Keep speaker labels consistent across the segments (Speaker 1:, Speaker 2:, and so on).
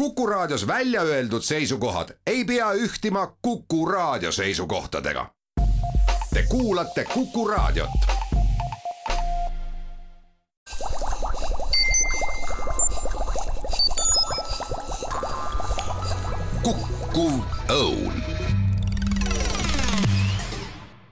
Speaker 1: Kuku Raadios välja öeldud seisukohad ei pea ühtima Kuku Raadio seisukohtadega. Te kuulate Kuku Raadiot. kukkuv õun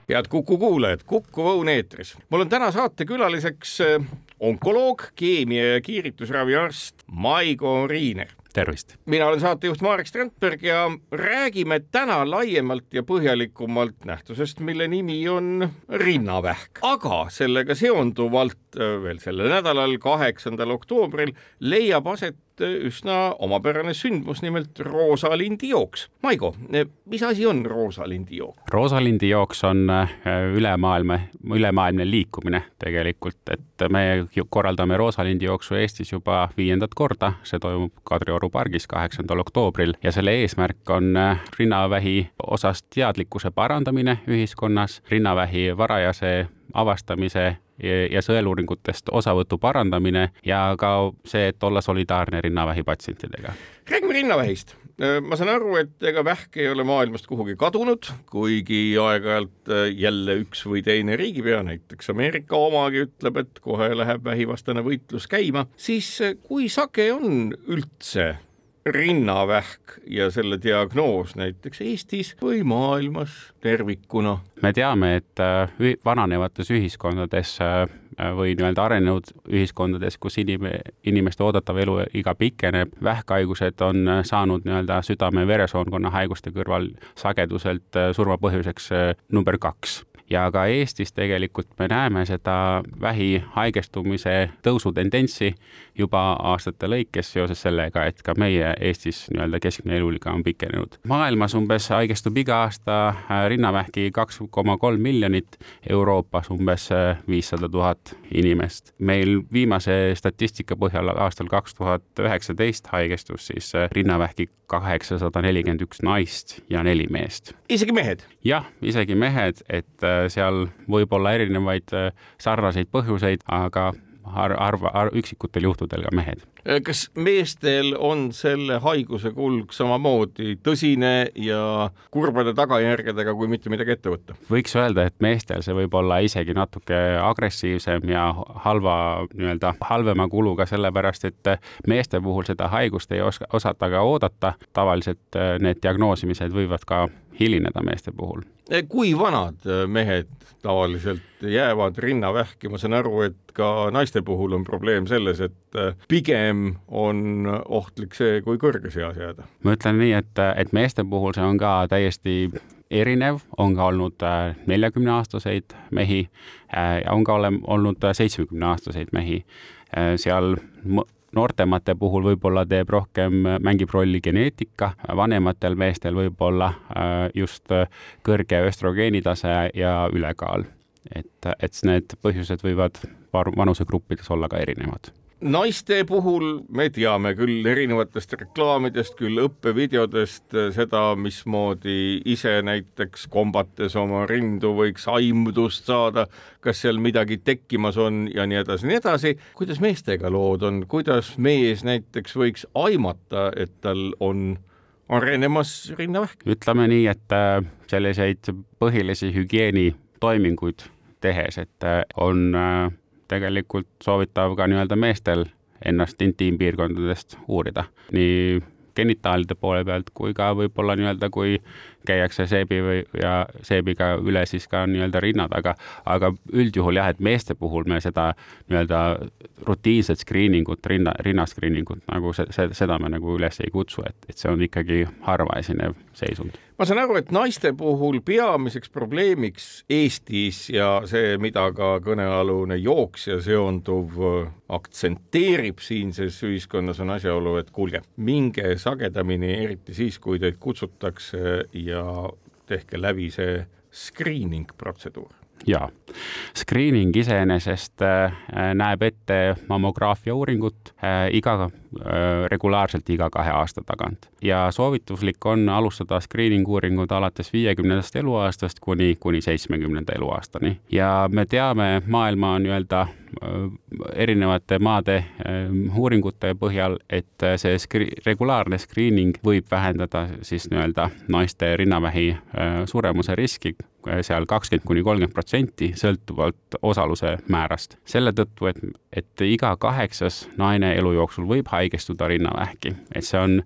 Speaker 2: head Kuku kuulajad, Kuku Õun eetris. mul on täna saatekülaliseks äh, onkoloog, keemia ja kiiritusraviarst Maigo Riiner.
Speaker 3: Tervist!
Speaker 2: mina olen saatejuht Marek Strandberg ja räägime täna laiemalt ja põhjalikumalt nähtusest, mille nimi on rinnavähk. aga sellega seonduvalt äh, veel sellel nädalal, kaheksandal oktoobril leiab aset üsna omapärane sündmus, nimelt Roosalindi jooks. Maigo, mis asi on Roosalindi jook?
Speaker 3: Roosalindi jooks on äh, ülemaailma, ülemaailmne liikumine tegelikult, et me korraldame Roosalindi jooksu Eestis juba viiendat korda, see toimub Kadrioru pargis kaheksandal oktoobril ja selle eesmärk on äh, rinnavähi osas teadlikkuse parandamine ühiskonnas, rinnavähi varajase avastamise ja sõeluuringutest osavõtu parandamine ja ka see, et olla solidaarne rinnavähi patsientidega.
Speaker 2: räägime rinnavähist. ma saan aru, et ega vähk ei ole maailmast kuhugi kadunud, kuigi aeg-ajalt jälle üks või teine riigipea, näiteks Ameerika omagi ütleb, et kohe läheb vähivastane võitlus käima, siis kui sage on üldse rinnavähk ja selle diagnoos näiteks Eestis või maailmas tervikuna?
Speaker 3: me teame, et äh, vananevates ühiskondades äh, või nii-öelda arenenud ühiskondades, kus inim-, inimeste oodatav eluiga pikeneb, vähkhaigused on äh, saanud nii-öelda südame-veresoonkonna haiguste kõrval sageduselt surmapõhjuseks number kaks ja ka Eestis tegelikult me näeme seda vähi haigestumise tõusutendentsi juba aastate lõikes seoses sellega, et ka meie Eestis nii-öelda keskmine eluiga on pikenenud. maailmas umbes haigestub iga aasta äh, rinnavähki kaks koma kolm miljonit, Euroopas umbes äh, viissada tuhat inimest. meil viimase statistika põhjal aastal kaks tuhat üheksateist haigestus siis äh, rinnavähki kaheksasada nelikümmend üks naist ja neli meest.
Speaker 2: isegi mehed?
Speaker 3: jah, isegi mehed, et seal võib olla erinevaid sarnaseid põhjuseid, aga harva, harva, üksikutel juhtudel ka mehed.
Speaker 2: kas meestel on selle haiguse kulg samamoodi tõsine ja kurbade tagajärgedega, kui mitte midagi ette võtta?
Speaker 3: võiks öelda, et meestel see võib olla isegi natuke agressiivsem ja halva, nii-öelda halvema kuluga, sellepärast et meeste puhul seda haigust ei oska, osata ka oodata. tavaliselt need diagnoosimised võivad ka hilineda meeste puhul.
Speaker 2: Kui vanad mehed tavaliselt jäävad rinnavähki, ma saan aru, et ka naiste puhul on probleem selles, et pigem on ohtlik see, kui kõrges eas jääda.
Speaker 3: ma ütlen nii, et, et meeste puhul see on ka täiesti erinev, on ka olnud neljakümne aastaseid mehi ja on ka ole, olnud seitsmekümne aastaseid mehi. seal noortemate puhul võib-olla teeb rohkem, mängib rolli geneetika, vanematel meestel võib-olla just kõrge östrogeenitase ja ülekaal. et, et need põhjused võivad vanusegruppides olla ka erinevad
Speaker 2: naiste puhul me teame küll erinevatest reklaamidest, küll õppevideodest seda, mismoodi ise näiteks kombates oma rindu võiks aimdust saada, kas seal midagi tekkimas on ja nii edasi, nii edasi. kuidas meestega lood on, kuidas mees näiteks võiks aimata, et tal on arenemas rinnavähk?
Speaker 3: ütleme nii, et äh, selliseid põhilisi hügieenitoiminguid tehes, et äh, on tegelikult soovitav ka nii-öelda meestel ennast intiimpiirkondadest uurida, nii genitaalide poole pealt kui ka võib-olla nii-öelda, kui käiakse seebi või, ja seebiga üle siis ka nii-öelda rinna taga, aga üldjuhul jah, et meeste puhul me seda nii-öelda rutiinset screening ut, rinna, rinnaskriiningut nagu see, see, seda me nagu üles ei kutsu, et, et see on ikkagi harva esinev seisund.
Speaker 2: ma saan aru, et naiste puhul peamiseks probleemiks Eestis ja see, mida ka kõnealune jooksja seonduv aktsenteerib siinses ühiskonnas, on asjaolu, et kuulge, minge sagedamini, eriti siis, kui teid kutsutakse ja tehke läbi see screening protseduur
Speaker 3: jaa, screening iseenesest äh, näeb ette mammograafia uuringut äh, iga, äh, regulaarselt iga kahe aasta tagant. Ja soovituslik on alustada screening uuringud alates viiekümnendast eluaastast kuni, kuni seitsmekümnenda eluaastani. Ja me teame maailma nii-öelda erinevate maade uuringute põhjal, et see skri-, regulaarne screening võib vähendada siis nii-öelda naiste rinnavähi suremuse riski seal kakskümmend kuni kolmkümmend protsenti, sõltuvalt osaluse määrast. selle tõttu, et, et iga kaheksas naine elu jooksul võib haigestuda rinnavähki, et see on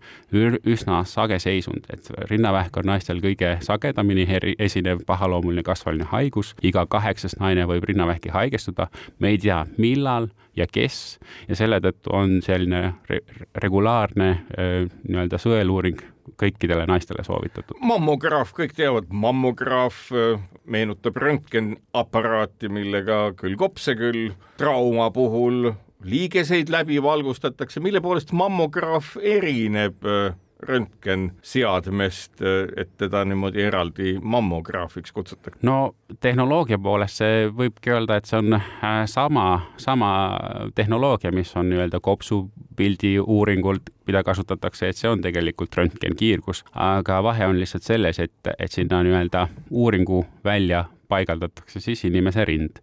Speaker 3: üsna sage seisund, et rinnavähk on naistel kõige sagedamini esinev pahaloomuline kasvaline haigus, iga kaheksas naine võib rinnavähki haigestuda, me ei tea, millal ja kes. Ja selle tõttu on selline re regulaarne nii-öelda sõeluuring kõikidele naistele soovitatud.
Speaker 2: mammograaf, kõik teavad, mammograaf meenutab röntgenaparaati, millega küll kopse, küll trauma puhul liigeseid läbi valgustatakse, mille poolest mammograaf erineb röntgenseadmest, et teda niimoodi eraldi mammograafiks kutsutakse?
Speaker 3: no tehnoloogia poolest see võibki öelda, et see on sama, sama tehnoloogia, mis on nii-öelda kopsupildi uuringult mida kasutatakse, et see on tegelikult röntgenkiirgus, aga vahe on lihtsalt selles, et, et sinna nii-öelda uuringu välja paigaldatakse siis inimese rind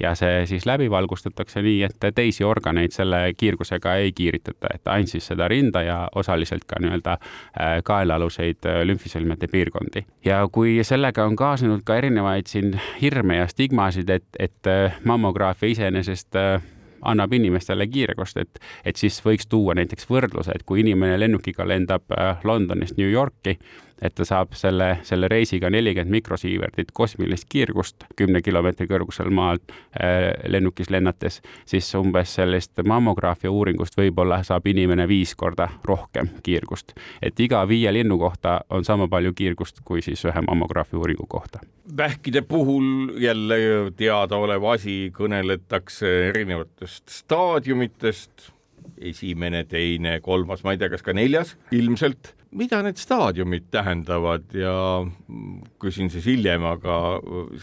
Speaker 3: ja see siis läbi valgustatakse nii, et teisi organeid selle kiirgusega ei kiiritata, et ainult siis seda rinda ja osaliselt ka nii-öelda äh, kaelaaluseid äh, lümfisõlmede piirkondi. ja kui sellega on kaasnenud ka erinevaid siin hirme ja stigmasid, et, et äh, mammograafia iseenesest annab inimestele kiirgust, et, et siis võiks tuua näiteks võrdluse, et kui inimene lennukiga lendab Londonist New Yorki, et ta saab selle, selle reisiga nelikümmend mikrosiiverdit kosmilist kiirgust kümne kilomeetri kõrgusel maalt äh, lennukis lennates, siis umbes sellest mammograafia uuringust võib-olla saab inimene viis korda rohkem kiirgust. et iga viie linnu kohta on sama palju kiirgust kui siis ühe mammograafia uuringu kohta.
Speaker 2: vähkide puhul jälle teadaolev asi, kõneletakse erinevatest staadiumitest esimene, teine, kolmas, ma ei tea, kas ka neljas ilmselt mida need staadiumid tähendavad ja küsin siis hiljem, aga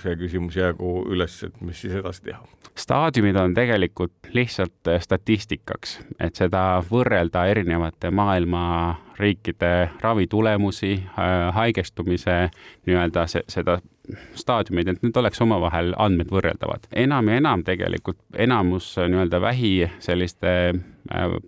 Speaker 2: see küsimus jäägu üles, et mis siis edasi teha?
Speaker 3: staadiumid on tegelikult lihtsalt statistikaks, et seda võrrelda erinevate maailma riikide ravitulemusi, haigestumise nii-öelda seda staadiumeid, et need oleks omavahel andmed võrreldavad. enam ja enam tegelikult, enamus nii-öelda vähi selliste äh,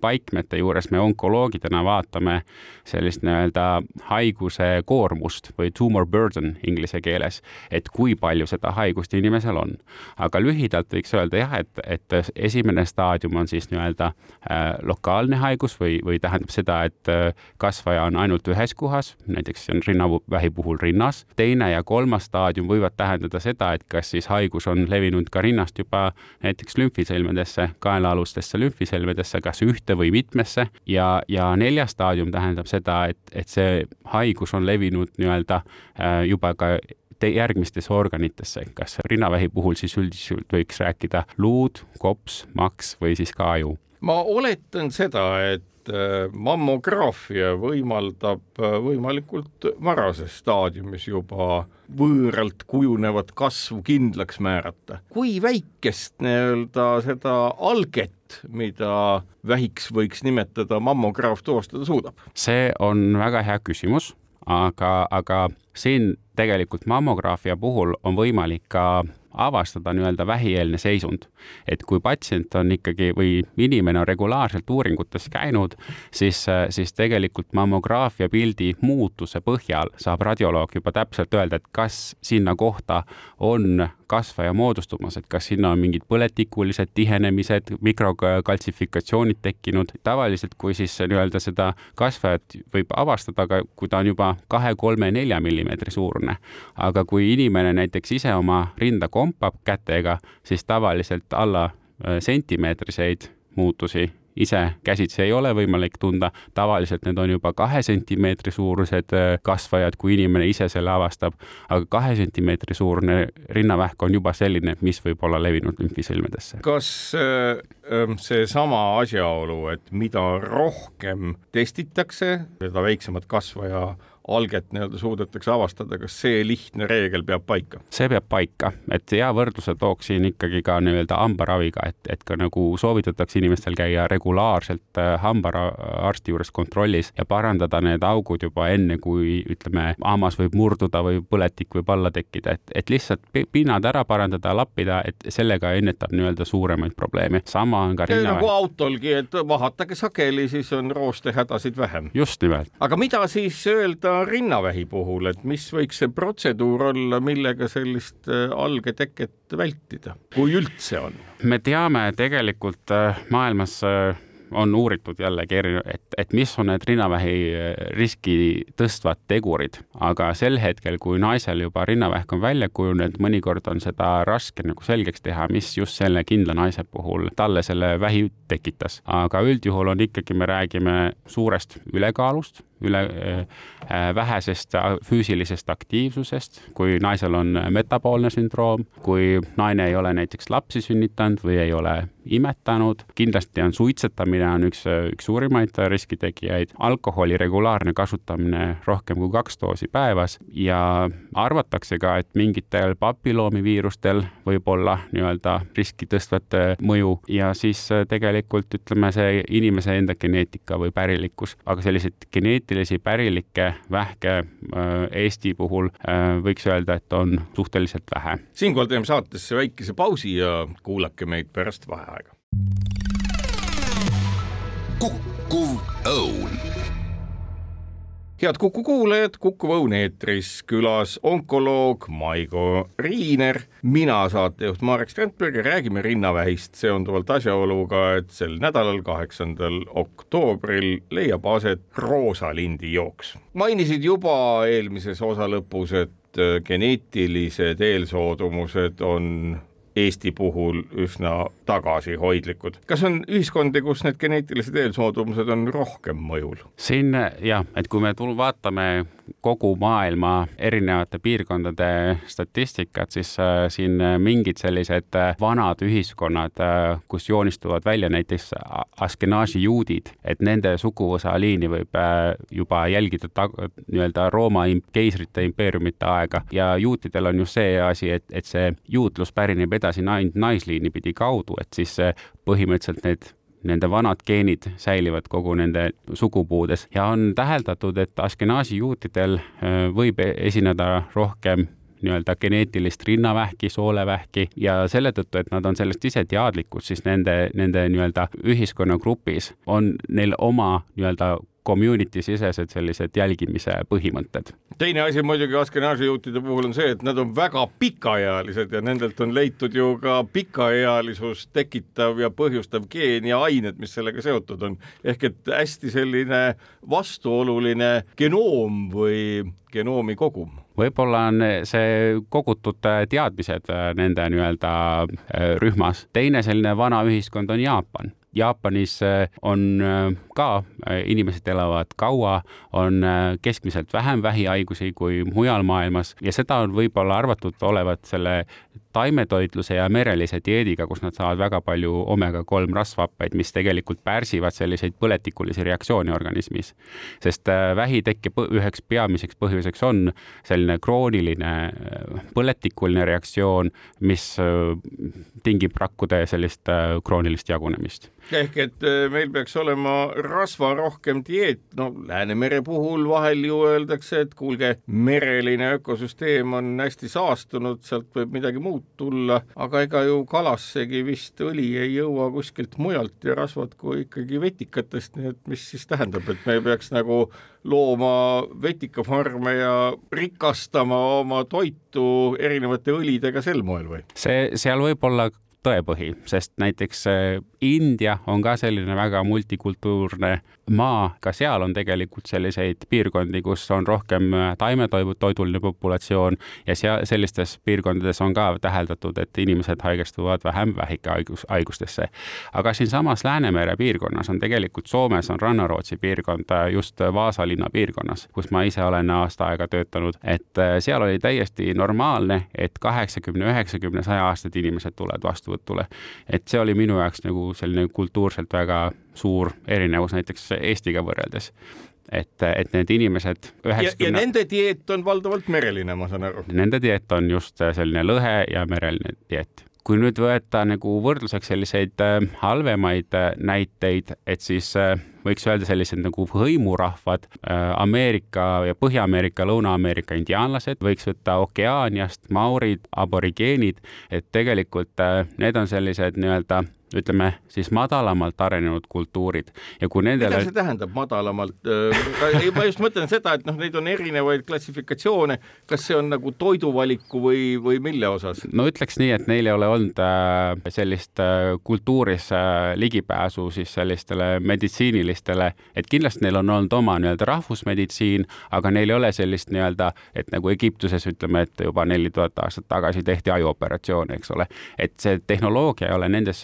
Speaker 3: paikmete juures me onkoloogidena vaatame sellist nii-öelda haiguse koormust või tumor burden inglise keeles, et kui palju seda haigust inimesel on. aga lühidalt võiks öelda jah, et, et esimene staadium on siis nii-öelda äh, lokaalne haigus või, või tähendab seda, et äh, kasvaja on ainult ühes kohas, näiteks on rinnavähi puhul rinnas, teine ja kolmas staadium võivad tähendada seda, et kas siis haigus on levinud ka rinnast juba näiteks lümfisõlmedesse, kaelaalustesse lümfisõlmedesse, kas ühte või mitmesse. Ja, ja neljas staadium tähendab seda, et, et see haigus on levinud nii-öelda äh, juba ka järgmistesse organitesse, kas rinnavähi puhul siis üldiselt võiks rääkida luud, kops, maks või siis ka aju?
Speaker 2: Ma oletan seda, et Äh, mammograafia võimaldab äh, võimalikult varases staadiumis juba võõralt kujunevat kasvu kindlaks määrata. kui väikest nii-öelda seda alget, mida vähiks võiks nimetada, mammograaf tuvastada suudab?
Speaker 3: see on väga hea küsimus, aga, aga siin tegelikult mammograafia puhul on võimalik ka avastada nii-öelda vähieelne seisund. et kui patsient on ikkagi või inimene on regulaarselt uuringutes käinud, siis, siis tegelikult mammograafia pildi muutuse põhjal saab radioloog juba täpselt öelda, et kas sinna kohta on kasvaja moodustumas, et kas sinna on mingid põletikulised tihenemised, mikrokaltsifikatsioonid tekkinud. tavaliselt, kui siis nii-öelda seda kasvajat võib avastada, aga kui ta on juba kahe, kolme, nelja millimeetri suurune. aga kui inimene näiteks ise oma rinda kompab kätega, siis tavaliselt alla äh, sentimeetriseid muutusi ise käsitsi ei ole võimalik tunda, tavaliselt need on juba kahe sentimeetri suurused äh, kasvajad, kui inimene ise selle avastab, aga kahe sentimeetri suurune rinnavähk on juba selline, mis võib olla levinud lümfisõlmedesse.
Speaker 2: kas äh, ähm, seesama asjaolu, et mida rohkem testitakse, seda väiksemat kasvaja alget nii-öelda suudetakse avastada, kas see lihtne reegel peab paika?
Speaker 3: see peab paika, et hea võrdluse tooksin ikkagi ka nii-öelda hambaraviga, et, et ka nagu soovitatakse inimestel käia regulaarselt äh, hambaarsti juures kontrollis ja parandada need augud juba enne, kui ütleme, hammas võib murduda või põletik võib alla tekkida, et, et lihtsalt pinnad ära parandada, lappida, et sellega ennetab nii-öelda suuremaid probleeme. sama on ka
Speaker 2: rinnavähi. nagu autolgi, et vahatage sageli, siis on rooste hädasid vähem.
Speaker 3: just nimelt.
Speaker 2: aga mida siis öelda rinnavähi puhul, et mis võiks see protseduur olla, millega sellist äh, algeteket vältida, kui üldse on?
Speaker 3: me teame tegelikult äh, maailmas äh, on uuritud jällegi eri, et, et mis on need rinnavähi riski tõstvad tegurid, aga sel hetkel, kui naisel juba rinnavähk on välja kujunenud, mõnikord on seda raske nagu selgeks teha, mis just selle kindla naise puhul talle selle vähi tekitas. aga üldjuhul on ikkagi, me räägime suurest ülekaalust üle äh, vähesest füüsilisest aktiivsusest, kui naisel on metaboolne sündroom, kui naine ei ole näiteks lapsi sünnitanud või ei ole imetanud, kindlasti on suitsetamine on üks, üks suurimaid riskitegijaid, alkoholi regulaarne kasutamine rohkem kui kaks doosi päevas ja arvatakse ka, et mingitel papilloomiviirustel võib olla nii-öelda riski tõstvat mõju ja siis tegelikult ütleme, see inimese enda geneetika või pärilikkus, aga selliseid geneetilisi geneetilisi pärilikke vähke äh, Eesti puhul äh, võiks öelda, et on suhteliselt vähe.
Speaker 2: siinkohal teeme saatesse väikese pausi ja kuulake meid pärast vaheaega.
Speaker 1: kukkuv õun
Speaker 2: head Kuku kuulajad, Kuku Õun eetris külas onkoloog Maigo Riiner, mina saatejuht Marek Strandberg ja räägime rinnavähist seonduvalt asjaoluga, et sel nädalal, kaheksandal oktoobril leiab aset roosalindi jooks. mainisid juba eelmises osa lõpus, et geneetilised eelsoodumused on Eesti puhul üsna tagasihoidlikud. kas on ühiskondi, kus need geneetilised eelsoodumused on rohkem mõjul?
Speaker 3: siin jah, et kui me vaatame kogu maailma erinevate piirkondade statistikat, siis äh, siin mingid sellised äh, vanad ühiskonnad, äh, kus joonistuvad välja näiteks Askenazi juudid, et nende suguvõsa liini võib juba jälgida nii-öelda Rooma keisrite impeeriumite aega. Ja juutidel on just see asi, et, et see juutlus pärineb edasi ainult naisliini pidi kaudu, et siis põhimõtteliselt need nende vanad geenid säilivad kogu nende sugupuudes ja on täheldatud, et Askenaasi juutidel äh, võib esineda rohkem nii-öelda geneetilist rinnavähki, soolevähki ja selle tõttu, et nad on sellest ise teadlikud, siis nende, nende nii-öelda ühiskonnagrupis on neil oma nii-öelda community sisesed sellised jälgimise põhimõtted.
Speaker 2: teine asi muidugi Askenazi juutide puhul on see, et nad on väga pikaealised ja nendelt on leitud ju ka pikaealisust tekitav ja põhjustav geen ja ained, mis sellega seotud on. ehk et hästi selline vastuoluline genoom või genoomi kogum
Speaker 3: võib-olla on see kogutud teadmised nende nii-öelda rühmas. teine selline vana ühiskond on Jaapan Jaapanis äh, on äh, ka, äh, inimesed elavad kaua, on keskmiselt vähem vähihaigusi kui mujal maailmas ja seda on võib-olla arvatud olevat selle taimetoitluse ja merelise dieediga, kus nad saavad väga palju omega-3 rasvhappeid, mis tegelikult pärsivad selliseid põletikulisi reaktsioone organismis. sest vähitekke üheks peamiseks põhjuseks on selline krooniline põletikuline reaktsioon, mis tingib rakkude sellist kroonilist jagunemist
Speaker 2: ehk et äh, meil peaks olema rasvarohkem dieet, no Läänemere puhul vahel ju öeldakse, et kuulge, mereline ökosüsteem on hästi saastunud, sealt võib midagi muud tulla, aga ega ju kalassegi vist õli ei jõua kuskilt mujalt ja rasvad kui ikkagi vetikatest, nii et mis siis tähendab, et me peaks nagu looma vetikafarme ja rikastama oma toitu erinevate õlidega sel moel või?
Speaker 3: see, seal võib olla tõepõhi, sest näiteks äh, India on ka selline väga multikultuurne maa, ka seal on tegelikult selliseid piirkondi, kus on rohkem taimetoiduline populatsioon ja seal sellistes piirkondades on ka täheldatud, et inimesed haigestuvad vähem vähikehaigus, haigustesse. aga siinsamas Läänemere piirkonnas on tegelikult Soomes on Rannarootsi piirkond just Vaasa linna piirkonnas, kus ma ise olen aasta aega töötanud, et seal oli täiesti normaalne, et kaheksakümne, üheksakümne, saja aastased inimesed tulevad vastuvõtule. et see oli minu jaoks nagu selline kultuurselt väga suur erinevus näiteks Eestiga võrreldes et, et need inimesed
Speaker 2: üheksakümne 90... ja, nende dieet on valdavalt mereline, ma saan aru?
Speaker 3: Nende dieet on just selline lõhe ja mereline dieet. kui nüüd võtta nagu võrdluseks selliseid äh, halvemaid äh, näiteid, et siis äh, võiks öelda sellised nagu hõimurahvad, Ameerika ja Põhja-Ameerika, Lõuna-Ameerika indiaanlased, võiks võtta Okeaaniast maurid, aborigeenid, et tegelikult need on sellised nii-öelda ütleme siis madalamalt arenenud kultuurid ja kui nendele
Speaker 2: mida see tähendab madalamalt? Äh, ma just mõtlen seda, et noh, neid on erinevaid klassifikatsioone, kas see on nagu toiduvaliku või, või mille osas?
Speaker 3: no ütleks nii, et neil ei ole olnud äh, sellist äh, kultuuris ligipääsu siis sellistele meditsiinilistele, et kindlasti neil on olnud oma nii-öelda rahvusmeditsiin, aga neil ei ole sellist nii-öelda, et nagu Egiptuses ütleme, et juba neli tuhat aastat tagasi tehti ajuoperatsioone, eks ole, et see tehnoloogia ei ole nendes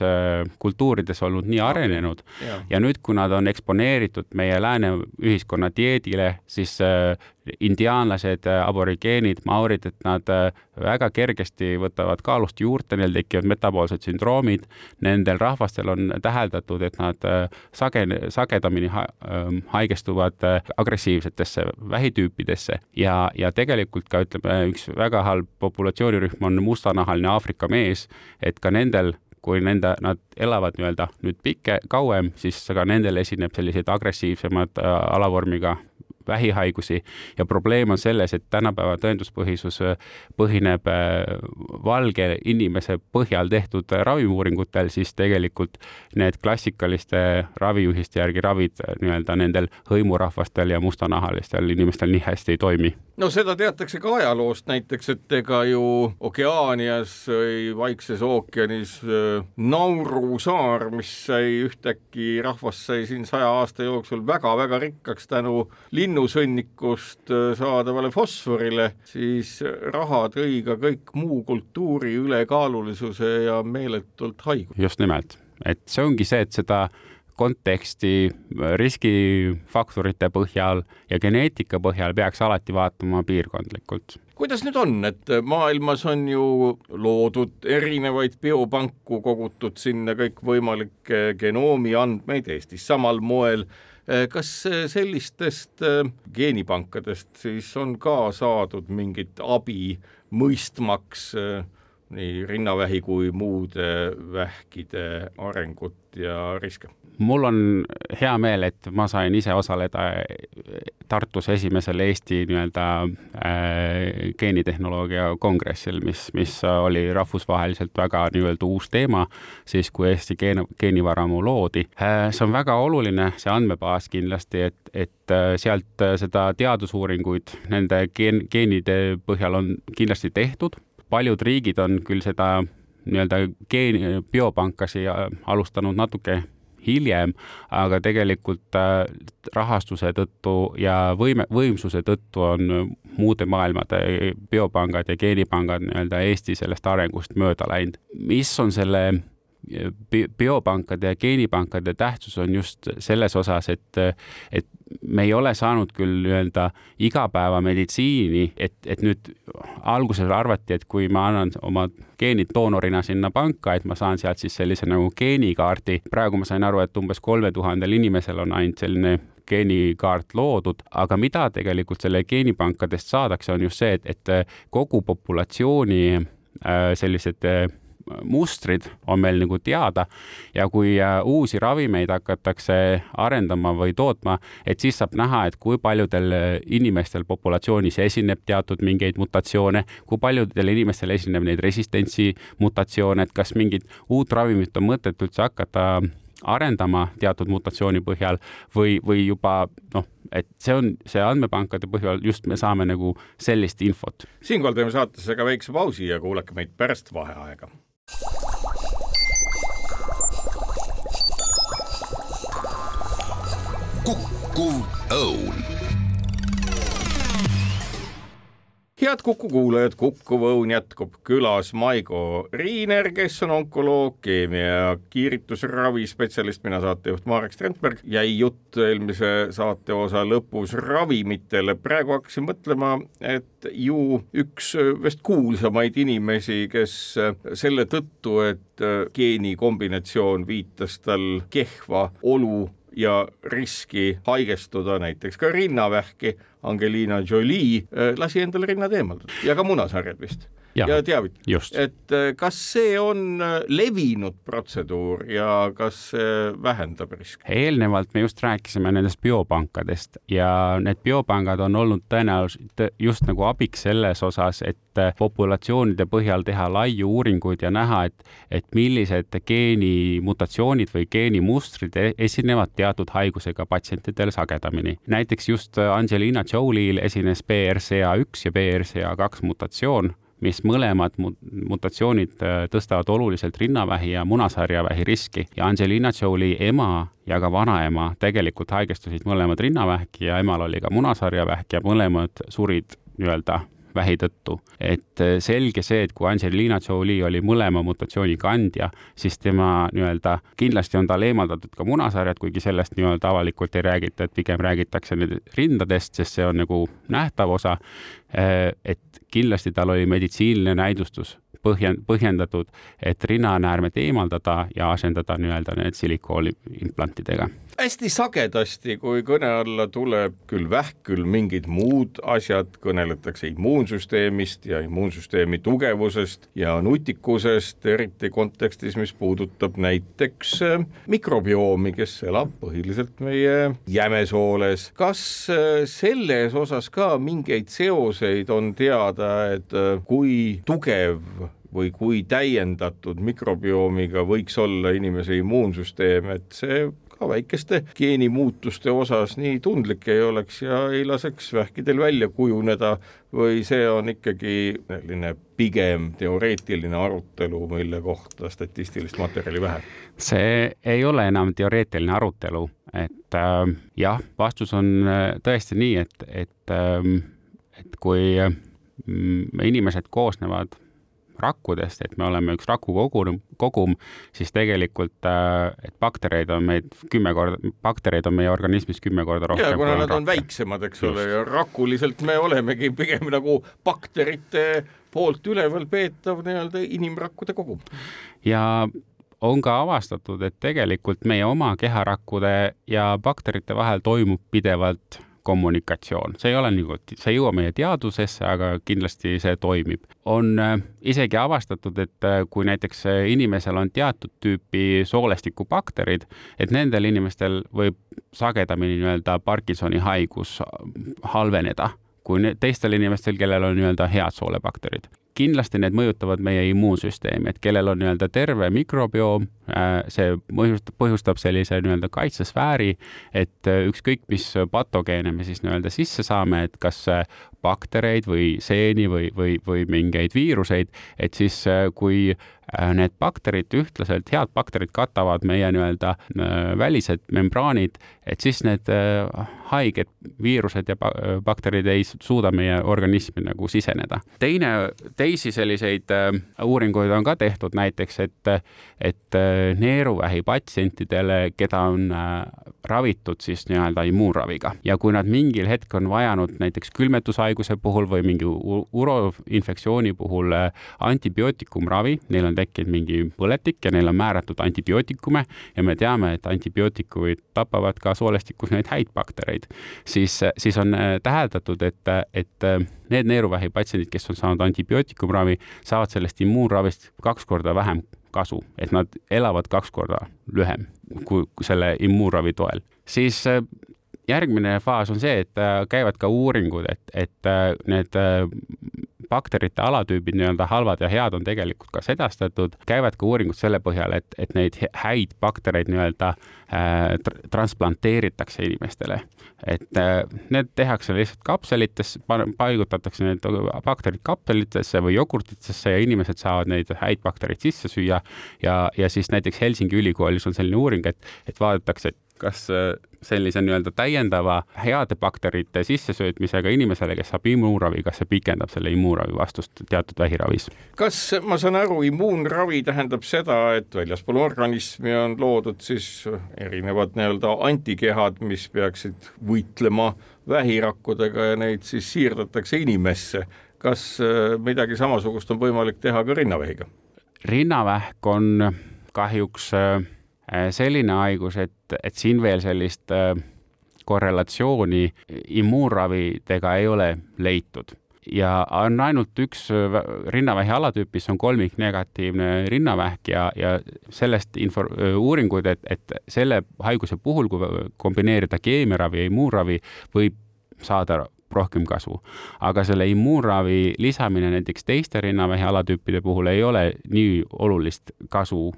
Speaker 3: kultuurides olnud nii arenenud ja. ja nüüd, kui nad on eksponeeritud meie lääne ühiskonna dieedile, siis äh, indiaanlased, aborigeenid, maurid, et nad äh, väga kergesti võtavad kaalust juurde, neil tekivad metaboolsed sündroomid. Nendel rahvastel on täheldatud, et nad äh, sage, sagedamini ha ähm, haigestuvad agressiivsetesse vähitüüpidesse ja, ja tegelikult ka ütleme, üks väga halb populatsioonirühm on mustanahaline Aafrika mees, et ka nendel kui nende, nad elavad nii-öelda nüüd pikke, kauem, siis ka nendel esineb selliseid agressiivsemad äh, alavormiga vähihaigusi. Ja probleem on selles, et tänapäeva tõenduspõhisus äh, põhineb äh, valge inimese põhjal tehtud ravimiuuringutel, siis tegelikult need klassikaliste ravijuhiste järgi ravid nii-öelda nendel hõimurahvastel ja mustanahalistel inimestel nii hästi ei toimi.
Speaker 2: No seda teatakse ka ajaloost näiteks, et ega ju Okeaanias või Vaikses ookeanis äh, Nauru saar, mis sai ühtäkki, rahvas sai siin saja aasta jooksul väga-väga rikkaks tänu linnusõnnikust äh, saadavale fosforile, siis raha tõi ka kõik muu kultuuri ülekaalulisuse ja meeletult haigus.
Speaker 3: just nimelt, et see ongi see, et seda konteksti, riskifaktorite põhjal ja geneetika põhjal peaks alati vaatama piirkondlikult
Speaker 2: kuidas nüüd on, et maailmas on ju loodud erinevaid biopanku, kogutud sinna kõikvõimalikke genoomi andmeid, Eestis samal moel. Kas sellistest geenipankadest siis on ka saadud mingit abi mõistmaks nii rinnavähi kui muude vähkide arengut ja riske?
Speaker 3: mul on hea meel, et ma sain ise osaleda Tartus esimesel Eesti nii-öelda äh, geenitehnoloogia kongressil, mis, mis oli rahvusvaheliselt väga nii-öelda uus teema, siis kui Eesti geen-, geenivaramu loodi äh,. see on väga oluline, see andmebaas kindlasti, et, et sealt seda teadusuuringuid nende geen-, geenide põhjal on kindlasti tehtud, paljud riigid on küll seda nii-öelda geeni, biopankasi äh, alustanud natuke hiljem, aga tegelikult äh, rahastuse tõttu ja võime, võimsuse tõttu on muude maailmade biopangad ja geenipangad nii-öelda Eesti sellest arengust mööda läinud. mis on selle biopankade ja geenipankade tähtsus on just selles osas, et, et me ei ole saanud küll nii-öelda igapäevameditsiini, et, et nüüd alguses arvati, et kui ma annan oma geenid doonorina sinna panka, et ma saan sealt siis sellise nagu geenikaardi. praegu ma sain aru, et umbes kolme tuhandel inimesel on ainult selline geenikaart loodud, aga mida tegelikult selle geenipankadest saadakse, on just see, et, et kogu populatsiooni äh, sellised äh, mustrid on meil nagu teada ja kui äh, uusi ravimeid hakatakse arendama või tootma, et siis saab näha, et kui paljudel äh, inimestel populatsioonis esineb teatud mingeid mutatsioone, kui paljudel inimestel esineb neid resistentsi mutatsioone, et kas mingit uut ravimit on mõtet üldse hakata arendama teatud mutatsiooni põhjal või, või juba noh, et see on see andmepankade põhjal just me saame nagu sellist infot.
Speaker 2: siinkohal teeme saatesse ka väikse pausi ja kuulake meid pärast vaheaega
Speaker 1: Kukkuv Õun
Speaker 2: head Kuku kuulajad, Kuku Õun jätkub külas Maigo Riiner, kes on onkoloog, keemia ja kiiritusravi spetsialist, mina saatejuht Marek Strandberg. jäi jutt eelmise saateosa lõpus ravimitele, praegu hakkasin mõtlema, et ju üks vist kuulsamaid inimesi, kes selle tõttu, et geenikombinatsioon viitas tal kehva olu ja riski haigestuda näiteks ka rinnavähki, Angelina Jolie äh, lasi endale rinnad eemaldada. Ja ka munasarjad vist ja, ja teavitas, et äh, kas see on äh, levinud protseduur ja kas see vähendab riski?
Speaker 3: eelnevalt me just rääkisime nendest biopankadest ja need biopangad on olnud tõenäoliselt just nagu abiks selles osas, et populatsioonide põhjal teha laiu uuringuid ja näha, et, et millised geenimutatsioonid või geenimustrid e-, esinevad teatud haigusega patsientidel sagedamini. näiteks just Angelina Jolie'l esines BRCA1 ja BRCA2 mutatsioon mis mõlemad mutatsioonid äh, tõstavad oluliselt rinnavähi ja munasarjavähi riski. Ja Angelina Jolie ema ja ka vanaema tegelikult haigestusid mõlemad rinnavähki ja emal oli ka munasarjavähk ja mõlemad surid nii-öelda vähi tõttu. et äh, selge see, et kui Angelina Jolie oli mõlema mutatsiooni kandja, siis tema nii-öelda, kindlasti on tal eemaldatud ka munasarjad, kuigi sellest nii-öelda avalikult ei räägita, et pigem räägitakse nüüd rindadest, sest see on nagu nähtav osa. Äh, et kindlasti tal oli meditsiiniline näidustus põhjen-, põhjendatud, et rinnanäärmed eemaldada ja asendada nii-öelda need silikoonimplantidega
Speaker 2: hästi sagedasti, kui kõne alla tuleb küll vähk, küll mingid muud asjad, kõneletakse immuunsüsteemist ja immuunsüsteemi tugevusest ja nutikusest, eriti kontekstis, mis puudutab näiteks äh, mikrobiomi, kes elab põhiliselt meie jämesooles. kas äh, selles osas ka mingeid seoseid on teada, et äh, kui tugev või kui täiendatud mikrobiomiga võiks olla inimese immuunsüsteem, et see ka väikeste geenimuutuste osas nii tundlik ei oleks ja ei laseks vähkidel välja kujuneda või see on ikkagi selline pigem teoreetiline arutelu, mille kohta statistilist materjali vähe?
Speaker 3: see ei ole enam teoreetiline arutelu, et äh, jah, vastus on äh, tõesti nii, et, et äh,, et kui äh, inimesed koosnevad rakkudest, et me oleme üks rakukogum, kogum, siis tegelikult, äh, et baktereid on meid kümme korda, baktereid on meie organismis kümme korda rohkem.
Speaker 2: ja kuna nad on väiksemad, eks Just. ole, ja rakuliselt me olemegi pigem nagu bakterite poolt üleval peetav nii-öelda inimrakkude kogum.
Speaker 3: ja on ka avastatud, et tegelikult meie oma keharakkude ja bakterite vahel toimub pidevalt kommunikatsioon, see ei ole nagu, see ei jõua meie teadusesse, aga kindlasti see toimib. on äh, isegi avastatud, et äh, kui näiteks äh, inimesel on teatud tüüpi soolestikubakterid, et nendel inimestel võib sagedamini nii-öelda Parkinsoni haigus halveneda kui teistel inimestel, kellel on nii-öelda head soolebakterid kindlasti need mõjutavad meie immuunsüsteemi, et kellel on nii-öelda terve mikrobioom, see põhjustab, põhjustab sellise nii-öelda kaitsesfääri, et äh, ükskõik, mis patogeene me siis nii-öelda sisse saame, et kas baktereid või seeni või, või, või mingeid viiruseid, et siis kui need bakterid ühtlaselt, head bakterid katavad meie nii-öelda välised membraanid, et siis need haiged viirused ja bakterid ei suuda meie organismi nagu siseneda. teine, teisi selliseid äh, uuringuid on ka tehtud näiteks, et, et äh, neeruvähi patsientidele, keda on äh, ravitud siis nii-öelda immuunraviga. Ja kui nad mingil hetkel on vajanud näiteks külmetushaiguse puhul või mingi uroinfektsiooni puhul antibiootikumravi, neil on tekkinud mingi põletik ja neile on määratud antibiootikume ja me teame, et antibiootikumid tapavad ka soolestikus neid häid baktereid siis, siis on äh, täheldatud, et, et äh, need neeruvähi patsiendid, kes on saanud antibiootikumravi, saavad sellest immuunravist kaks korda vähem kasu, et nad elavad kaks korda lühem kui selle immuunravi toel. siis äh, järgmine faas on see, et käivad ka uuringud, et, et need bakterite alatüübid, nii-öelda halvad ja head on tegelikult ka sedastatud, käivad ka uuringud selle põhjal, et, et neid häid baktereid nii-öelda äh, transplanteeritakse inimestele. et äh, need tehakse lihtsalt kapselitesse, paigutatakse need bakterid kapselitesse või jogurtitesse ja inimesed saavad neid häid baktereid sisse süüa ja, ja siis näiteks Helsingi ülikoolis on selline uuring, et, et vaadatakse, et kas sellise nii-öelda täiendava heade bakterite sissesöötmisega inimesele, kes saab immuunravi, kas see pikendab selle immuunravi vastust teatud vähiravis?
Speaker 2: kas ma saan aru, immuunravi tähendab seda, et väljaspool organismi on loodud siis erinevad nii-öelda antikehad, mis peaksid võitlema vähirakkudega ja neid siis siirdatakse inimesse. kas äh, midagi samasugust on võimalik teha ka rinnavähiga?
Speaker 3: rinnavähk on kahjuks äh, Äh, selline haigus, et, et siin veel sellist äh, korrelatsiooni immuunravidega ei ole leitud. Ja on ainult üks äh, rinnavähi alatüüp, mis on kolmiknegatiivne rinnavähk ja, ja sellest info, uuringud, et, et selle haiguse puhul, kui kombineerida keemiaravi ja immuunravi, võib saada rohkem kasu. aga selle immuunravi lisamine näiteks teiste rinnavähi alatüüpide puhul ei ole nii olulist kasu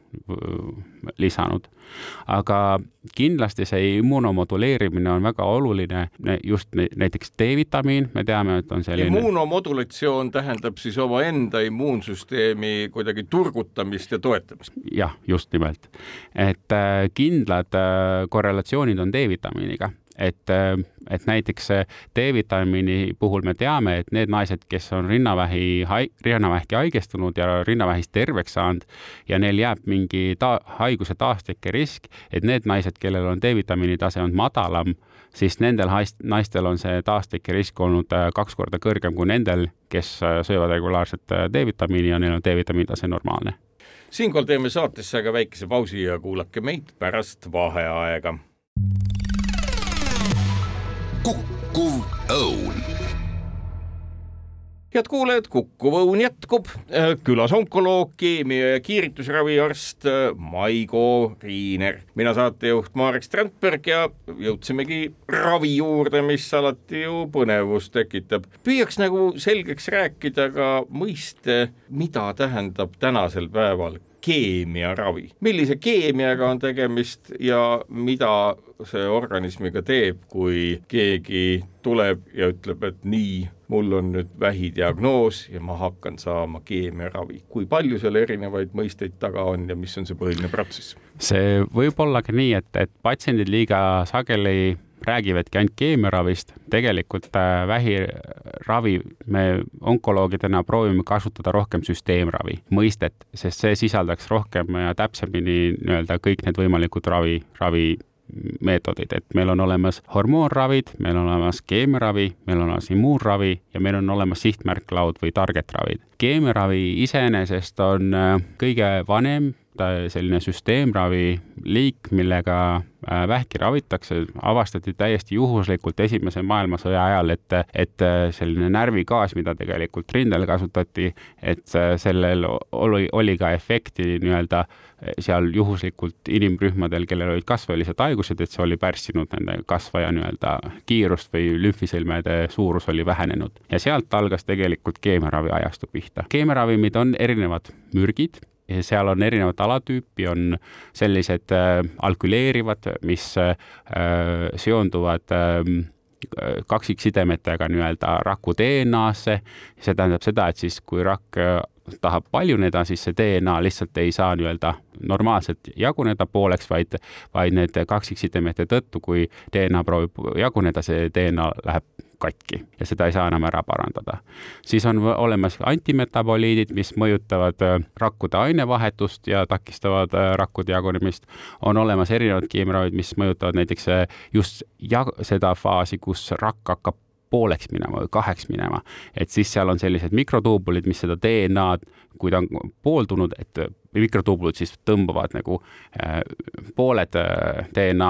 Speaker 3: lisanud. aga kindlasti see immuunomoduleerimine on väga oluline, just näiteks D-vitamiin, me teame, et on selline
Speaker 2: immuunomodulatsioon tähendab siis omaenda immuunsüsteemi kuidagi turgutamist ja toetamist?
Speaker 3: jah, just nimelt. et äh, kindlad äh, korrelatsioonid on D-vitamiiniga et, äh, et näiteks D-vitamiini puhul me teame, et need naised, kes on rinnavähi, rinnavähki haigestunud ja rinnavähist terveks saanud ja neil jääb mingi ta-, haiguse taastekke risk, et need naised, kellel on D-vitamiini tase olnud madalam, siis nendel naistel on see taastekke risk olnud äh, kaks korda kõrgem kui nendel, kes äh, söövad regulaarselt D-vitamiini ja neil on D-vitamiini tase normaalne.
Speaker 2: Siinkohal teeme saatesse aga väikese pausi ja kuulake meid pärast vaheaega
Speaker 1: kukkuv õun
Speaker 2: head kuulajad, Kukkuv Õun jätkub. Äh, külas onkoloog, keemia ja kiiritusraviarst äh, Maigo Riiner. mina saatejuht Marek Strandberg ja jõudsimegi ravi juurde, mis alati ju põnevust tekitab. püüaks nagu selgeks rääkida ka mõiste, mida tähendab tänasel päeval keemiaravi, millise keemiaga on tegemist ja mida see organismiga teeb, kui keegi tuleb ja ütleb, et nii, mul on nüüd vähidiagnoos ja ma hakkan saama keemiaravi. kui palju seal erinevaid mõisteid taga on ja mis on see põhiline protsess?
Speaker 3: see võib olla ka nii, et, et patsiendid liiga sageli räägivadki ainult keemiaravist, tegelikult äh, vähiravi me onkoloogidena proovime kasutada rohkem süsteemravi mõistet, sest see sisaldaks rohkem ja täpsemini nii-öelda kõik need võimalikud ravi, ravi meetodid, et meil on olemas hormoonravid, meil on olemas keemiaravi, meil on olemas immuunravi ja meil on olemas sihtmärklaud või target ravid. keemiaravi iseenesest on äh, kõige vanem selline süsteemravi liik, millega äh, vähki ravitakse, avastati täiesti juhuslikult Esimese maailmasõja ajal, et, et äh, selline närvigaas, mida tegelikult rindel kasutati, et äh, sellel oli, oli ka efekti nii-öelda seal juhuslikult inimrühmadel, kellel olid kasvajalised haigused, et see oli pärssinud nende kasvaja nii-öelda kiirust või lümfisõlmede suurus oli vähenenud. ja sealt algas tegelikult keemiaravi ajastu pihta. keemiaravimid on erinevad mürgid seal on erinevat alatüüpi, on sellised äh, alküleerivad, mis äh, seonduvad äh, kaksiksidemetega nii-öelda raku DNA-sse. see tähendab seda, et siis, kui rakk äh, tahab paljuneda, siis see DNA lihtsalt ei saa nii-öelda normaalselt jaguneda pooleks, vaid, vaid need kaksiksidemete tõttu, kui DNA proovib jaguneda, see DNA läheb katki ja seda ei saa enam ära parandada. siis on olemas antimetaboliidid, mis mõjutavad äh, rakkude ainevahetust ja takistavad äh, rakkude jagunemist. on olemas erinevad keemiaravid, mis mõjutavad näiteks äh, just ja-, seda faasi, kus rakk hakkab pooleks minema või kaheks minema, et siis seal on sellised mikrotuubulid, mis seda DNA-d, kui ta on pooldunud, et mikrotuubulid siis tõmbavad nagu äh, pooled äh, DNA,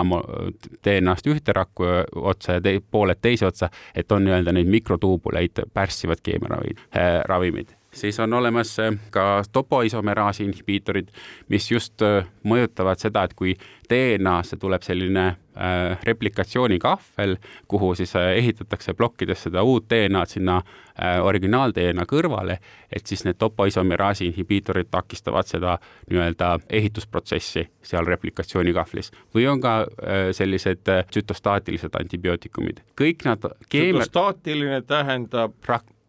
Speaker 3: DNA-st ühte rakku otsa ja te, pooled teise otsa, et on nii-öelda neid mikrotuubuleid pärssivad keemiaravid äh,, ravimid siis on olemas äh, ka topoisomeraasi inhibiitorid, mis just äh, mõjutavad seda, et kui DNA-sse tuleb selline äh, replikatsioonikahvel, kuhu siis ehitatakse plokkides seda uut DNA-d sinna originaal-DNA kõrvale, et siis need topoisomeraasi inhibiitorid takistavad seda nii-öelda ehitusprotsessi seal replikatsioonikahvlis. või on ka sellised tsütostaatilised antibiootikumid. kõik nad
Speaker 2: keemia... tsütostaatiline tähendab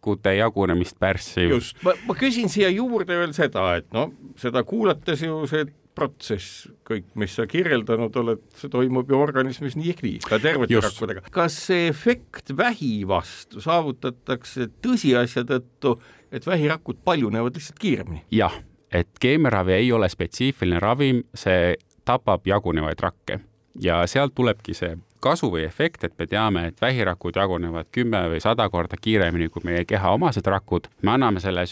Speaker 3: rakkude jagunemist pärssiv.
Speaker 2: just, ma, ma küsin siia juurde veel seda, et no seda kuulates ju see protsess, kõik, mis sa kirjeldanud oled, see toimub ju organismis nii ehk nii, ka tervete rakkudega. kas see efekt vähi vastu saavutatakse tõsiasja tõttu, et vähirakud paljunevad lihtsalt kiiremini?
Speaker 3: jah, et keemiaravi ei ole spetsiifiline ravim, see tapab jagunevaid rakke ja sealt tulebki see kasu või efekt, et me teame, et vähirakud jagunevad kümme või sada korda kiiremini kui meie keha omased rakud. me anname selle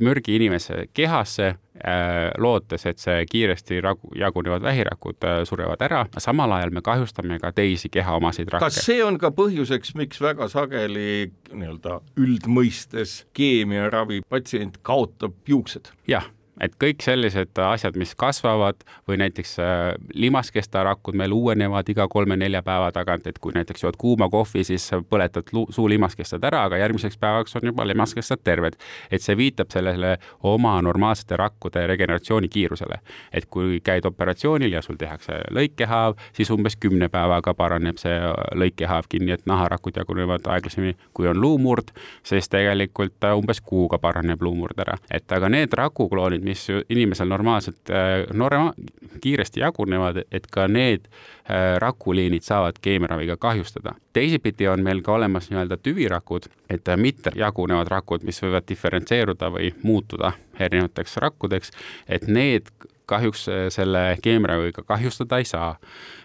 Speaker 3: mürgi inimese kehasse äh,, lootes, et see kiiresti ragu, jagunevad vähirakud äh, surevad ära, samal ajal me kahjustame ka teisi keha omaseid rakke.
Speaker 2: kas see on ka põhjuseks, miks väga sageli nii-öelda üldmõistes keemiaravi patsient kaotab juuksed?
Speaker 3: jah et kõik sellised asjad, mis kasvavad või näiteks äh, limaskestarakud meil uuenevad iga kolme-nelja päeva tagant, et kui näiteks jood kuuma kohvi, siis põletad suu limaskestad ära, aga järgmiseks päevaks on juba limaskestad terved. et see viitab sellele oma normaalsete rakkude regeneratsiooni kiirusele. et kui käid operatsioonil ja sul tehakse lõikehaav, siis umbes kümne päevaga paraneb see lõikehaav kinni, et naharakud jagunevad aeglasemini, kui on luumurd, siis tegelikult umbes kuuga paraneb luumurd ära. et aga need rakukloonid, mis inimesel normaalselt äh, norma-, kiiresti jagunevad, et ka need äh, rakuliinid saavad keemiaraviga kahjustada. teisipidi on meil ka olemas nii-öelda tüvirakud, et äh, mitte jagunevad rakud, mis võivad diferentseeruda või muutuda erinevateks rakkudeks, et need kahjuks selle keemiaraviga kahjustada ei saa.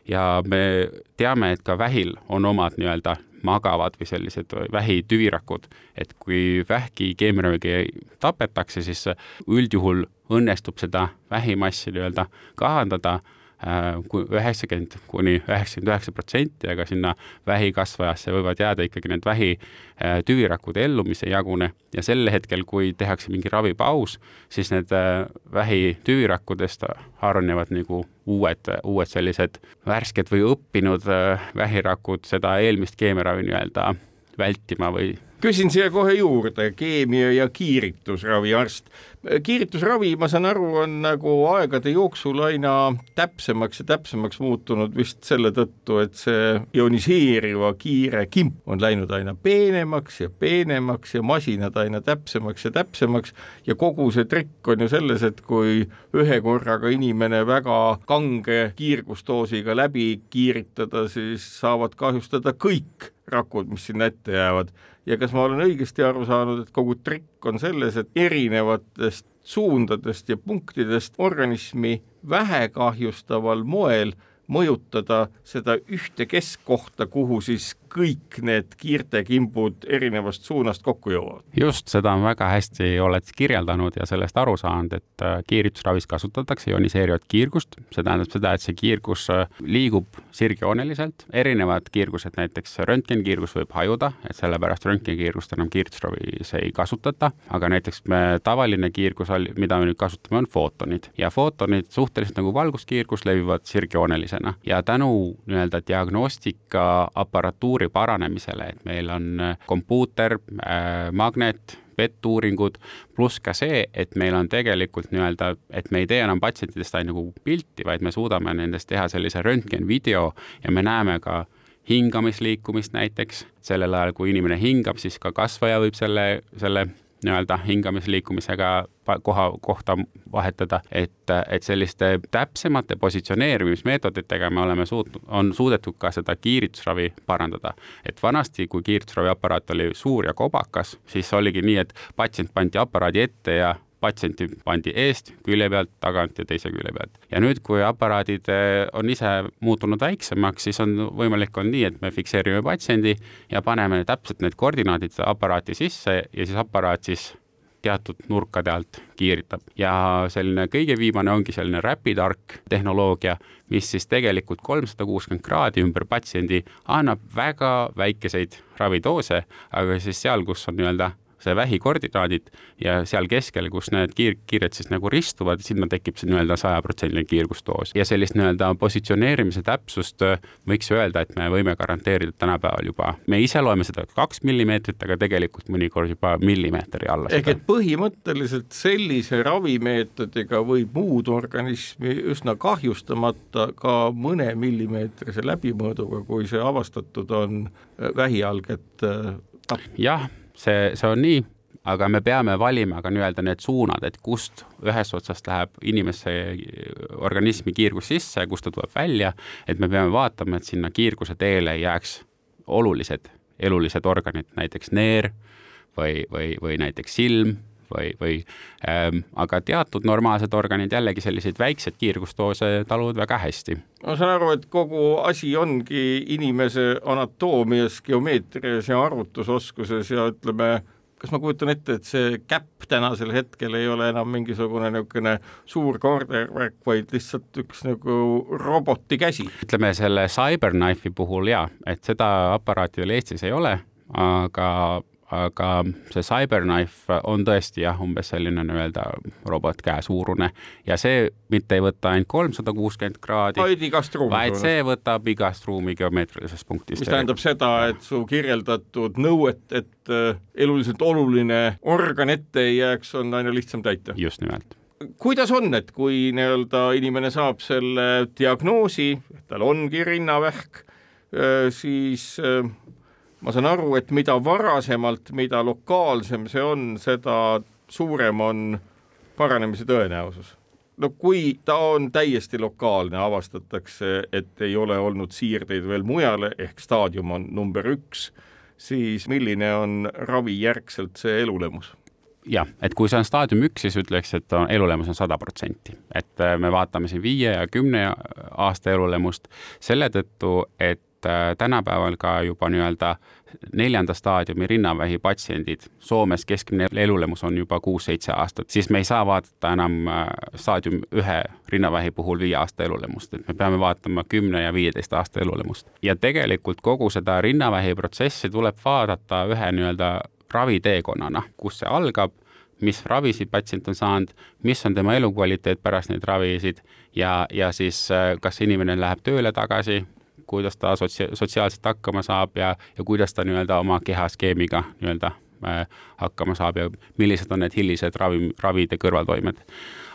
Speaker 3: ja me teame, et ka vähil on omad nii-öelda magavad või sellised vähitüvirakud, et kui vähki keemiaraviga tapetakse, siis üldjuhul õnnestub seda vähimassi nii-öelda kahandada üheksakümmend kuni üheksakümmend üheksa protsenti, aga sinna vähikasvajasse võivad jääda ikkagi need vähitüvirakud äh, ellu, mis ei jagune ja sel hetkel, kui tehakse mingi ravipaus, siis need äh, vähitüvirakkudest hargnevad nagu uued, uued sellised värsked või õppinud vähirakud seda eelmist keemiaravi nii-öelda vältima või
Speaker 2: küsin siia kohe juurde, keemia ja kiiritusraviarst. Kiiritusravi, ma saan aru, on nagu aegade jooksul aina täpsemaks ja täpsemaks muutunud vist selle tõttu, et see ioniseeriva kiire kimp on läinud aina peenemaks ja peenemaks ja masinad aina täpsemaks ja täpsemaks. Ja kogu see trikk on ju selles, et kui ühe korraga inimene väga kange kiirgusdoosiga läbi kiiritada, siis saavad kahjustada kõik rakud, mis sinna ette jäävad. Ja kas ma olen õigesti aru saanud, et kogu trikk on selles, et erinevatest suundadest ja punktidest organismi vähe kahjustaval moel mõjutada seda ühte keskkohta, kuhu siis kõik need kiirtekimbud erinevast suunast kokku jõuavad.
Speaker 3: just, seda on väga hästi, oled kirjeldanud ja sellest aru saanud, et äh, kiiritusravis kasutatakse ioniseerivat kiirgust, see tähendab seda, et see kiirgus äh, liigub sirgjooneliselt, erinevad kiirgused, näiteks röntgenkiirgus võib hajuda, et sellepärast röntgenkiirgust enam kiiritusravis ei kasutata, aga näiteks me tavaline kiirgus, mida me nüüd kasutame, on footonid. Ja footonid suhteliselt nagu valguskiirgus levivad sirgjoonelisena ja tänu nii-öelda diagnostikaapparatuuri kultuuri paranemisele, et meil on äh, kompuuter äh,, magnet, vettuuringud, pluss ka see, et meil on tegelikult nii-öelda, et me ei tee enam patsientidest ainult nagu pilti, vaid me suudame nendest teha sellise röntgenvideo ja me näeme ka hingamisliikumist näiteks, sellel ajal, kui inimene hingab, siis ka kasvaja võib selle, selle nii-öelda hingamisliikumisega koha, kohta vahetada, et, et selliste täpsemate positsioneerimismeetoditega me oleme suutnud, on suudetud ka seda kiiritusravi parandada. et vanasti, kui kiiritusraviaparaat oli suur ja kobakas, siis oligi nii, et patsient pandi aparaadi ette ja patsienti pandi eest, külje pealt, tagant ja teise külje pealt. ja nüüd, kui aparaadid eh, on ise muutunud väiksemaks, siis on võimalik on nii, et me fikseerime patsiendi ja paneme täpselt need koordinaadid aparaati sisse ja siis aparaat siis teatud nurkade alt kiiritab ja selline kõige viimane ongi selline rapid arc tehnoloogia, mis siis tegelikult kolmsada kuuskümmend kraadi ümber patsiendi annab väga väikeseid ravidoose, aga siis seal, kus on nii-öelda see vähikoordinaadid ja seal keskel, kus need kiir-, kiired siis nagu ristuvad, sinna tekib see nii-öelda sajaprotsendiline kiirgusdoos. ja sellist nii-öelda positsioneerimise täpsust äh, võiks öelda, et me võime garanteerida tänapäeval juba, me ise loeme seda kaks millimeetrit, aga tegelikult mõnikord juba millimeetri alla.
Speaker 2: ehk et põhimõtteliselt sellise ravimeetodiga võib muud organismi üsna kahjustamata ka mõne millimeetrise läbimõõduga, kui see avastatud on äh, vähialget
Speaker 3: tappa. jah see, see on nii, aga me peame valima ka nii-öelda need suunad, et kust ühest otsast läheb inimese organismi kiirgus sisse, kust ta tuleb välja, et me peame vaatama, et sinna kiirguse teele ei jääks olulised elulised organid, näiteks neer või, või, või näiteks silm või, või ähm, aga teatud normaalsed organid jällegi selliseid väikseid kiirgustoose taluvad väga hästi.
Speaker 2: ma saan aru, et kogu asi ongi inimese anatoomias, geomeetrias ja arvutusoskuses ja ütleme, kas ma kujutan ette, et see käpp tänasel hetkel ei ole enam mingisugune niisugune suur kaardevärk, vaid lihtsalt üks nagu roboti käsi?
Speaker 3: ütleme selle CyberKnife'i puhul jaa, et seda aparaati veel Eestis ei ole, aga aga see CyberKnife on tõesti jah, umbes selline nii-öelda robotkäe suurune ja see mitte ei võta ainult kolmsada kuuskümmend kraadi,
Speaker 2: vaid
Speaker 3: see võtab igast ruumi geomeetrilisest punktist.
Speaker 2: mis tähendab seda, et su kirjeldatud nõuet, et äh, eluliselt oluline organ ette ei jääks, on aina lihtsam täita.
Speaker 3: just nimelt
Speaker 2: kuidas on, et kui nii-öelda inimene saab selle diagnoosi, tal ongi rinnavähk, äh, siis äh, ma saan aru, et mida varasemalt, mida lokaalsem see on, seda suurem on paranemise tõenäosus. no kui ta on täiesti lokaalne, avastatakse, et ei ole olnud siirdeid veel mujale, ehk staadium on number üks, siis milline on ravijärgselt see elulemus?
Speaker 3: jah, et kui see on staadium üks, siis ütleks, et on, elulemus on sada protsenti. et äh, me vaatame siin viie ja kümne aasta elulemust selle tõttu, et äh, tänapäeval ka juba nii-öelda neljanda staadiumi rinnavähi patsiendid, Soomes keskmine elulemus on juba kuus-seitse aastat, siis me ei saa vaadata enam äh, staadium ühe rinnavähi puhul viie aasta elulemust, et me peame vaatama kümne ja viieteist aasta elulemust. ja tegelikult kogu seda rinnavähi protsessi tuleb vaadata ühe nii-öelda raviteekonnana, kus see algab, mis ravisid patsient on saanud, mis on tema elukvaliteet pärast neid ravisid ja, ja siis äh, kas inimene läheb tööle tagasi, kuidas ta sotsia-, sotsiaalselt hakkama saab ja, ja kuidas ta nii-öelda oma kehaskeemiga nii-öelda äh, hakkama saab ja millised on need hilised ravi, ravide kõrvaltoimed.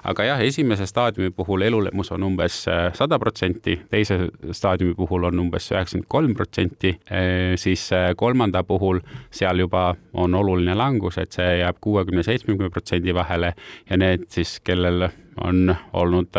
Speaker 3: aga jah, esimese staadiumi puhul elulemus on umbes äh, sada protsenti, teise staadiumi puhul on umbes üheksakümmend kolm protsenti, äh, siis kolmanda puhul seal juba on oluline langus, et see jääb kuuekümne, seitsmekümne protsendi vahele ja need siis, kellel on olnud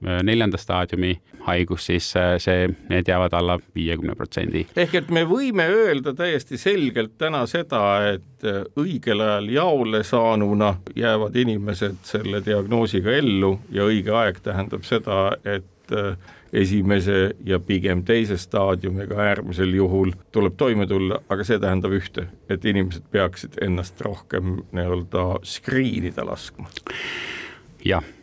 Speaker 3: neljanda staadiumi haigus, siis äh, see, need jäävad alla viiekümne protsendi.
Speaker 2: ehk et me võime öelda täiesti selgelt täna seda, et äh, õigel ajal jaole saanuna jäävad inimesed selle diagnoosiga ellu ja õige aeg tähendab seda, et äh, esimese ja pigem teise staadiumiga äärmisel juhul tuleb toime tulla, aga see tähendab ühte, et inimesed peaksid ennast rohkem nii-öelda skriinida laskma.
Speaker 3: jah Äh,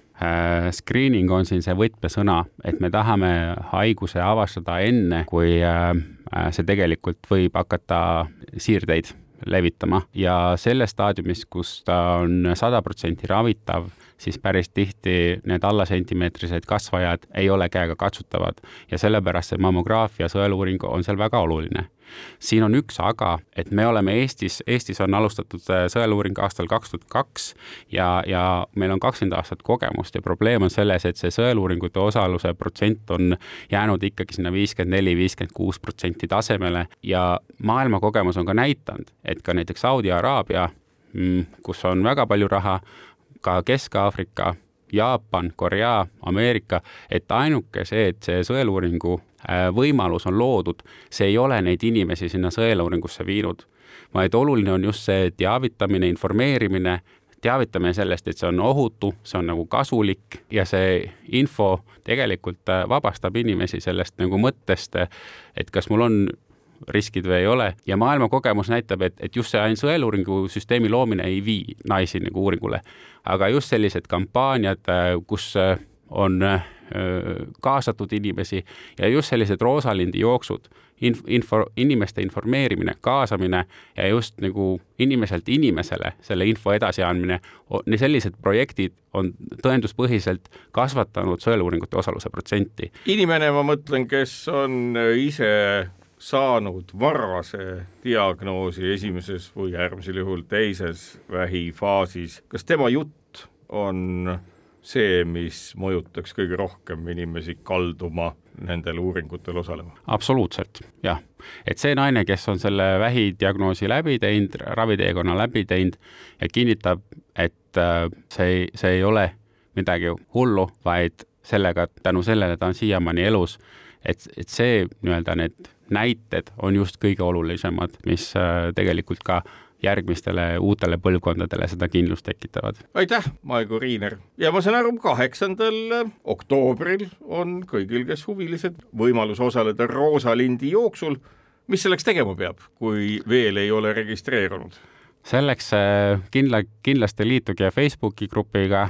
Speaker 3: screening on siin see võtmesõna, et me tahame haiguse avastada enne, kui äh, äh, see tegelikult võib hakata siirdeid levitama. Ja selles staadiumis, kus ta on sada protsenti ravitav, siis päris tihti need allasentimeetrised kasvajad ei ole käega katsutavad. Ja sellepärast see mammograafia sõeluuring on seal väga oluline. Siin on üks aga, et me oleme Eestis, Eestis on alustatud äh, sõeluuring aastal kaks tuhat kaks ja, ja meil on kakskümmend aastat kogemust ja probleem on selles, et see sõeluuringute osaluse protsent on jäänud ikkagi sinna viiskümmend neli, viiskümmend kuus protsenti tasemele. Ja maailma kogemus on ka näidanud, et ka näiteks Saudi Araabia, mm, kus on väga palju raha, ka Kesk-Aafrika Jaapan, Korea, Ameerika, et ainuke see, et see sõeluuringu äh, võimalus on loodud, see ei ole neid inimesi sinna sõeluuringusse viinud, vaid oluline on just see teavitamine, informeerimine, teavitamine sellest, et see on ohutu, see on nagu kasulik ja see info tegelikult äh, vabastab inimesi sellest nagu mõttest, et kas mul on riskid või ei ole ja maailma kogemus näitab, et, et just see ainult sõeluuringu süsteemi loomine ei vii naisi nagu uuringule. aga just sellised kampaaniad, äh, kus äh, on äh, kaasatud inimesi ja just sellised roosalindi jooksud, inf-, info, inimeste informeerimine, kaasamine ja just nagu inimeselt inimesele selle info edasiandmine, sellised projektid on tõenduspõhiselt kasvatanud sõeluuringute osaluse protsenti.
Speaker 2: inimene, ma mõtlen, kes on ise saanud varase diagnoosi esimeses või äärmisel juhul teises vähifaasis, kas tema jutt on see, mis mõjutaks kõige rohkem inimesi kalduma nendel uuringutel osalema?
Speaker 3: absoluutselt, jah. et see naine, kes on selle vähidiagnoosi läbi teinud, raviteekonna läbi teinud ja kinnitab, et äh, see, see ei ole midagi hullu, vaid sellega, tänu sellele ta on siiamaani elus, et, et see nii-öelda need näited on just kõige olulisemad, mis äh, tegelikult ka järgmistele uutele põlvkondadele seda kindlust tekitavad.
Speaker 2: aitäh, Maigo Riiner ja ma saan aru, kaheksandal oktoobril on kõigil, kes huvilised, võimalus osaleda Roosalindi jooksul. mis selleks tegema peab, kui veel ei ole registreerunud?
Speaker 3: selleks äh, kindla, kindlasti liituge Facebooki grupiga äh,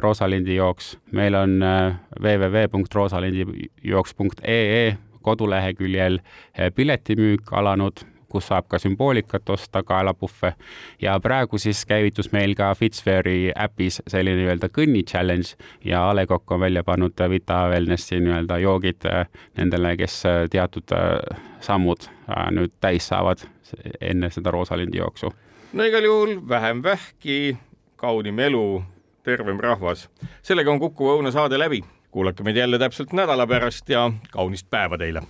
Speaker 3: Roosalindi jooks. meil on äh, www.roosalindijooks.ee koduleheküljel äh, piletimüük alanud kus saab ka sümboolikat osta, kaelapuhve ja praegu siis käivitus meil ka Fitzfairy äpis selline nii-öelda kõnni challenge ja A Le Coq on välja pannud Vita Wellnessi nii-öelda joogid äh, nendele, kes äh, teatud sammud nüüd täis saavad enne seda Roosalindi jooksu.
Speaker 2: no igal juhul vähem vähki, kaunim elu, tervem rahvas. sellega on Kuku Õuna saade läbi. Kuulake meid jälle täpselt nädala pärast ja kaunist päeva teile